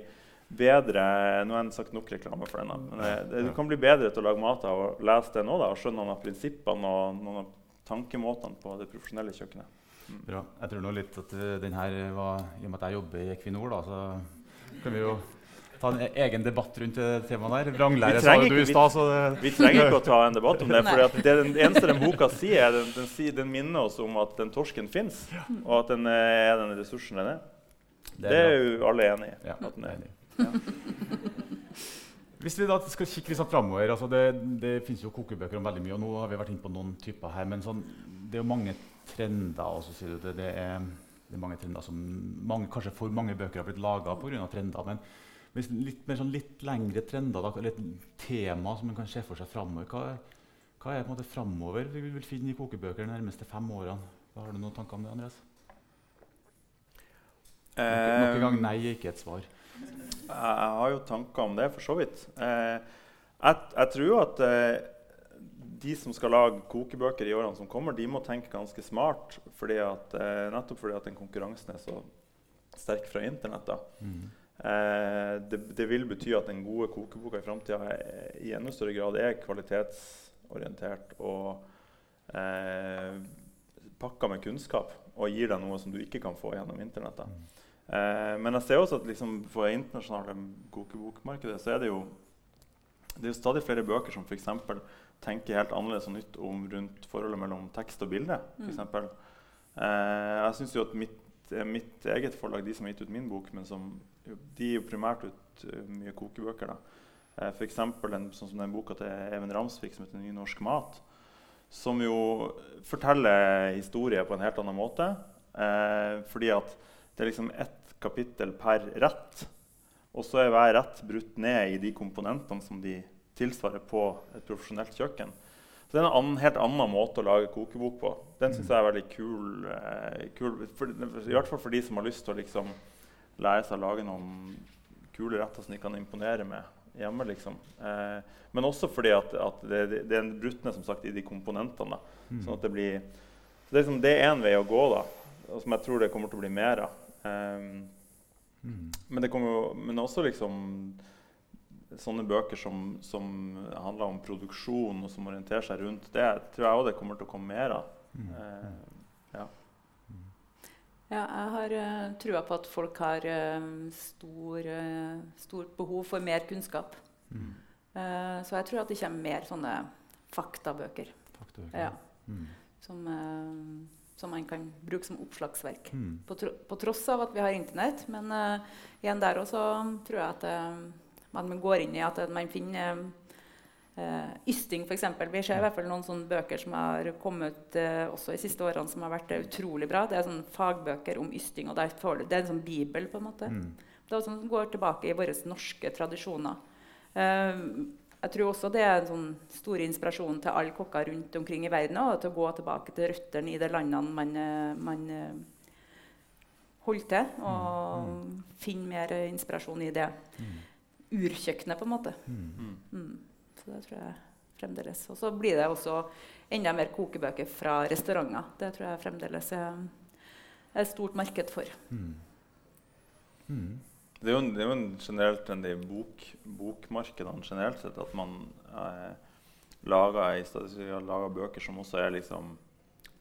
bedre Nå har jeg sagt nok reklame for den. da, men det, det, Du kan bli bedre til å lage mat av å lese den òg og skjønne noen av prinsippene og noen av tankemåtene på det profesjonelle kjøkkenet. Bra. Jeg tror nå litt at uh, den her var I og med at jeg jobber i Equinor, da, så kan vi jo ta en e-, egen debatt rundt temaet der. Vranglære sa du i stad. Vi trenger ikke å ta en debatt om det. for det den eneste den boka sier, den, den, sier, den, minner oss om at den torsken fins, og at den er den ressursen den er. Det er, det er jo alle enig i. Ja, at den er. Ja. Hvis vi da skal kikke sånn framover altså Det, det finnes jo kokebøker om veldig mye, og nå har vi vært inne på noen typer her. Men sånn, det er jo mange trender. og så sier du det, det er det er mange trender som mange, Kanskje for mange bøker har blitt laga pga. trender. Men hvis litt mer sånn litt lengre trender, da, eller et tema som man kan se for seg framover hva, hva, er på en måte framover vi vil finne i kokebøker de nærmeste fem årene? Har du noen tanker om det, Andreas? Eh, Nok en gang nei er ikke et svar. Jeg har jo tanker om det, for så vidt. Eh, jeg, jeg tror at eh, de som skal lage kokebøker i årene som kommer, de må tenke ganske smart. Fordi at, eh, nettopp fordi at den konkurransen er så sterk fra Internett. da. Mm. Det, det vil bety at den gode kokeboka i framtida i enda større grad er kvalitetsorientert og eh, pakka med kunnskap og gir deg noe som du ikke kan få gjennom Internett. da. Eh, men jeg ser også at liksom, for det internasjonale kokebokmarkedet så er det jo det er jo stadig flere bøker som f.eks. tenker helt annerledes og nytt om rundt forholdet mellom tekst og bilde. For Mm. eh, jeg syns jo at mitt, eh, mitt eget forlag, de som har gitt ut min bok, men som, de gir jo primært ut uh, mye kokebøker. da. Eh, F.eks. sånn som den boka til Even Ramsvik som heter 'Ny norsk mat'. Som jo forteller historier på en helt annen måte. Eh, fordi at det er liksom ett kapittel per rett. Og så er hver rett brutt ned i de komponentene som de tilsvarer på et profesjonelt kjøkken. Så det er en annen, helt annen måte å lage kokebok på. Den syns jeg er veldig kul. Eh, kul for, I hvert fall for de som har lyst til å liksom, lære seg å lage noen kule retter som de kan imponere med hjemme. liksom. Eh, men også fordi at, at det, det, er brutt ned som sagt, i de komponentene. da. Sånn at det blir så det er, liksom, er en vei å gå, da, og som jeg tror det kommer til å bli mer av. Um, Mm. men det kommer jo men også liksom sånne bøker som, som handler om produksjon og som orienterer seg rundt det, tror jeg òg det kommer til å komme mer av. Mm. Uh, ja. Ja, jeg har uh, trua på at folk har uh, stor, uh, stort behov for mer kunnskap. Mm. Eh, så jeg tror at det kommer mer sånne faktabøker Faktabøker. ja, Mm. som, som man kan bruke som oppslagsverk. Mm. På, tro, på tross av at vi har Internett. Men uh, igjen der også tror jeg at eh, man går inn i at eh, man finner uh, ysting, f.eks. Vi ser i hvert fall noen sånne bøker som har kommet eh, også i siste årene som har vært utrolig bra. Det er sånne fagbøker om ysting. og Det er en sånn bibel. på en måte. Mm. Det er også som går tilbake i våre norske tradisjoner. Eh, jeg tror også det er en sånn stor inspirasjon til alle kokker rundt omkring i verden. Og til å gå tilbake til røttene i de landene man, eh, man eh, holder til. Og finne mer inspirasjon i det Mm. urkjøkkenet, på en måte. Mm. Mm. Mm. Så det tror jeg fremdeles. Og så blir det også enda mer kokebøker fra restauranter. Det tror jeg fremdeles er er et stort marked for. Mm. Det er jo en, det er jo en generell trend i bok, bokmarkedene generelt sett at man eh, lager, for bøker som også er liksom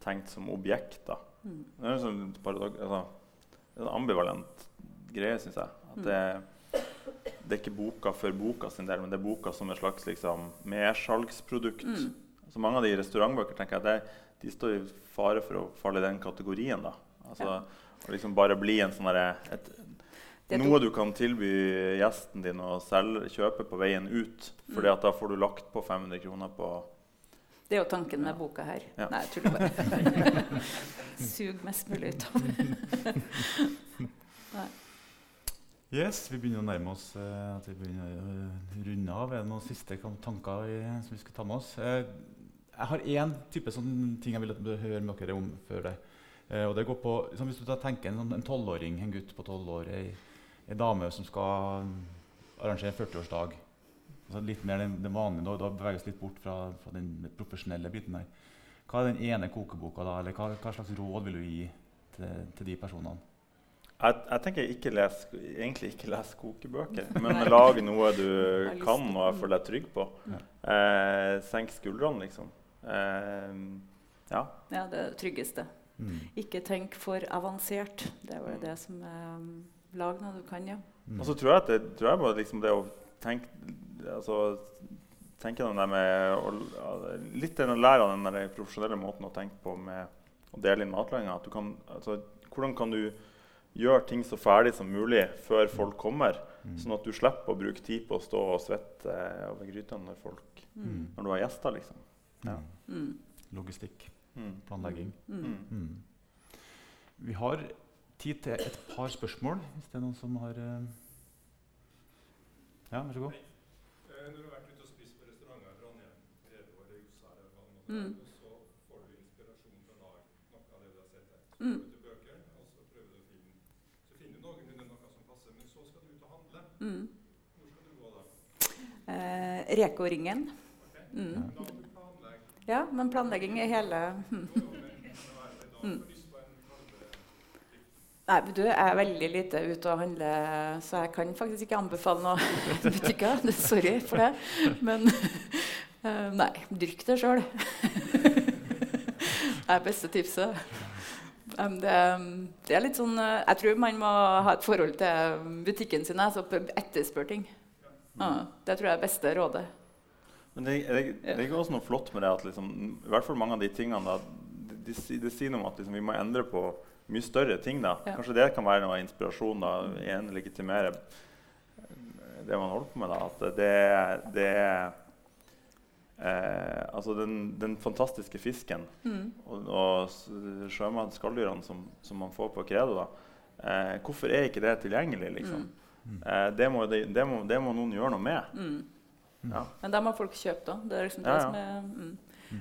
tenkt som objekter. Mm. Det er en sånn paradok- altså, en ambivalent greie, syns jeg. At Mm. det, det er ikke boka for boka sin del, men det er boka som et slags liksom, mersalgsprodukt. Mm. Så mange av de restaurantbøker tenker jeg, det, de står i fare for å falle i den kategorien. da. Altså, Ja. Å liksom bare bli en sånn et, noe du kan tilby gjesten din å selge, kjøpe på veien ut. fordi Mm. da får du lagt på 500 kroner på Det er jo tanken med Ja. boka her. Ja. Nei, jeg tuller bare. Sug mest mulig ut av det. Yes, vi begynner å nærme oss eh, at vi begynner å eh, runde av. Er det noen siste tanker som vi skal ta med oss? Eh, jeg har én type sånn ting jeg vil høre med dere om før det. Eh, og det går på, liksom, Hvis du da tenker en sånn- en tolvåring, en gutt på tolv år, ei, dame som skal arrangere 40-årsdag altså Litt mer den, den vanlige, da, da beveger vi oss litt bort fra, fra den profesjonelle biten her. Hva er den ene kokeboka, da? Eller hva, hva slags råd vil du gi til, til de personene? Jeg, jeg tenker ikke les, egentlig ikke les kokebøker, men lag noe du kan og føler deg trygg på. Ja. Eh, senk skuldrene, liksom. Eh, ja. Ja, det er det tryggeste. Mm. Ikke tenk for avansert. Det er jo det som er um, Lag noe du kan, ja. Mm. Og så tror jeg at det, tror jeg bare liksom det å tenke altså, tenke den der med å, Litt den å lære av den der profesjonelle måten å tenke på med å dele inn matlaginga. At du kan, altså, hvordan kan du gjøre ting så ferdig som mulig før folk kommer? Mm. Sånn at du slipper å bruke tid på å stå og svette eh, over gryta når, folk, Mm. når du har gjester. liksom. Ja. Mm. Logistikk, Mm. planlegging. Mm. Mm. Mm. Vi har tid til et par spørsmål, hvis det er noen som har eh, Ja, vær så god. Eh, Når du har vært ute og spist på restauranter i Trondheim, Redo eller eller hva det måtte Mm. være, så får du inspirasjon fra noe av det du har sett der. Så Mm. går du til bøker, og så prøver du å finne Så finner du noenlunde noe som passer, men så skal du ut og handle. Mm. Hvor skal du gå da? Eh, Reko-ringen. Mm. Må du planlegge. Ja, men planlegging er hele hm. Jo, jo, men kan det være det da Mm. får lyst på en kalde Nei, du jeg er veldig lite ute og handler, så jeg kan faktisk ikke anbefale noen butikker. Sorry for det. Men uh, nei, dyrk det sjøl. Det er beste tipset. Um, det, det er litt sånn eh, Jeg tror man må ha et forhold til butikken sin. Altså etterspør ting. Uh, det tror jeg er beste rådet. Men det, det, det er også noe flott med det at liksom, i hvert fall mange av de tingene da, det, de, det sier noe om at liksom, vi må endre på mye større ting. da. Ja. Kanskje det kan være noe inspirasjon. da, igjen legitimere det man holder på med. da, At det, det er eh, Altså den, den fantastiske fisken Mm. og, og s- som, som man får på Credo, da. Eh, hvorfor er ikke det tilgjengelig? liksom? Eh, det, må, det, det, må, det må noen gjøre noe med. Mm. Ja. Men da må folk kjøpe, da. Det er liksom det Ja, ja. som er mm.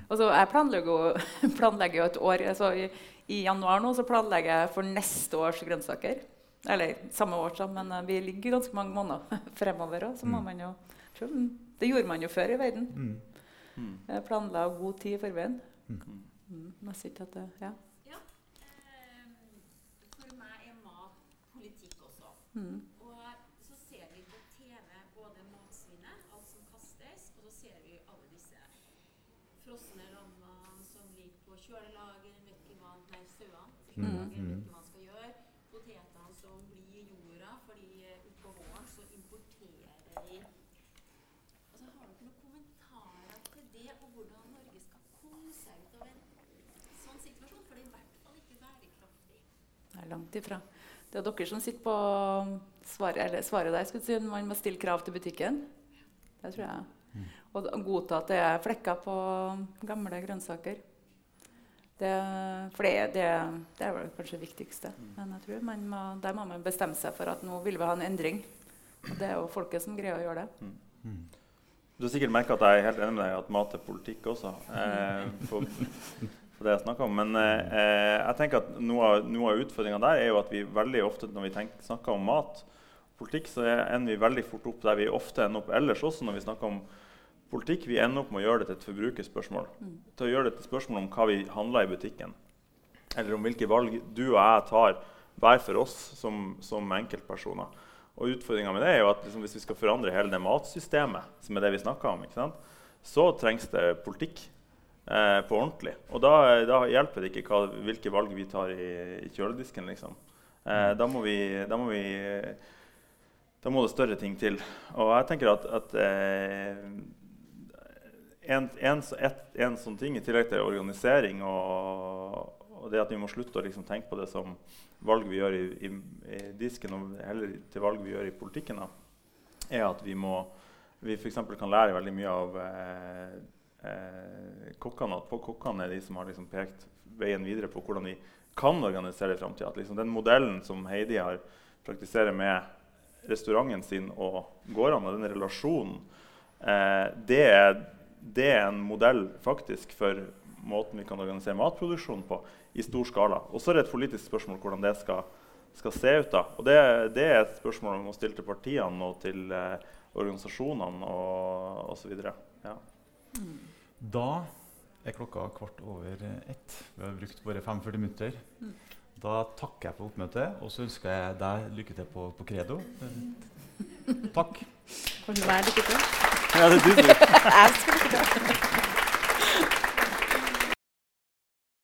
Og så jeg planlegger jo, planlegger jo et år altså, i, I januar nå så planlegger jeg for neste års grønnsaker. Eller samme år, så, men eh, vi ligger ganske mange måneder fremover òg. Så må Mm. man jo mm, Det gjorde man jo før i verden. Mm. Mm. Jeg planla god tid i forveien. Mm. Mm. Jeg ikke at det, ja. Ja. Eh, for meg er mat politikk også. Mm. Og så ser vi på TV både matsvinnet, alt som kastes, og så ser vi alle disse frosne lammene som ligger på kjølelager, vet man hva nei, sauene Mm, kjølelager, mm. vet hva man skal gjøre. Potetene som blir i jorda, fordi eh, utpå våren så importerer vi Altså, Har dere noen kommentarer til det, og hvordan Norge skal komme seg ut av en sånn situasjon? For det er i hvert fall ikke bærekraftig. Det er langt ifra. Det er dere som sitter på svaret, eller svaret der. Skulle si, man må stille krav til butikken. Det tror jeg. Og godta at det er flekker på gamle grønnsaker. Det, for det, det, det er vel kanskje det viktigste. Men jeg tror man må, der må man bestemme seg for at nå vil vi ha en endring. Og det er jo folket som greier å gjøre det. Mm. Du har sikkert merka at jeg er helt enig med deg i at mat er politikk også. Eh, for, for det jeg om. Men eh, jeg tenker at noe av, noe av utfordringa der er jo at vi veldig ofte når vi tenker, snakker om mat, politikk, så er- ender vi veldig fort opp der vi ofte ender opp ellers også når vi snakker om politikk. Vi ender opp med å gjøre det til et forbrukerspørsmål. Til å gjøre det til et spørsmål om hva vi handler i butikken. Eller om hvilke valg du og jeg tar hver for oss som, som enkeltpersoner. Og utfordringa med det er jo at liksom, hvis vi skal forandre hele det matsystemet, som er det vi snakker om, ikke sant? så trengs det politikk eh, på ordentlig. Og da, da hjelper det ikke hva, hvilke valg vi tar i, i kjøledisken. Liksom. Eh, da, må vi, da må vi Da må det større ting til. Og jeg tenker at, at eh, en, en, et, en sånn ting i tillegg til organisering og, og det at vi må slutte å liksom tenke på det som valg vi gjør i, i, i disken, og heller til valg vi gjør i politikken, da, er at vi må vi f.eks. kan lære veldig mye av eh, eh, kokkene. At kokkene er de som har liksom pekt veien videre på hvordan vi kan organisere i framtida. Liksom den modellen som Heidi har praktiserer med restauranten sin og gårdene, den relasjonen, eh, det, er, det er en modell faktisk for måten vi kan organisere matproduksjon på i stor skala. Og så er det et politisk spørsmål hvordan det skal, skal se ut. da. Og det, det er et spørsmål vi må stille til partiene og til eh, organisasjonene og osv. Ja. Da er klokka kvart over ett. Vi har brukt bare 45 minutter. Da takker jeg for oppmøtet, og så ønsker jeg deg lykke til på, på Credo. Eh, Takk. Kan du være lykke til? Ja, det er du som Jeg skal lykke til.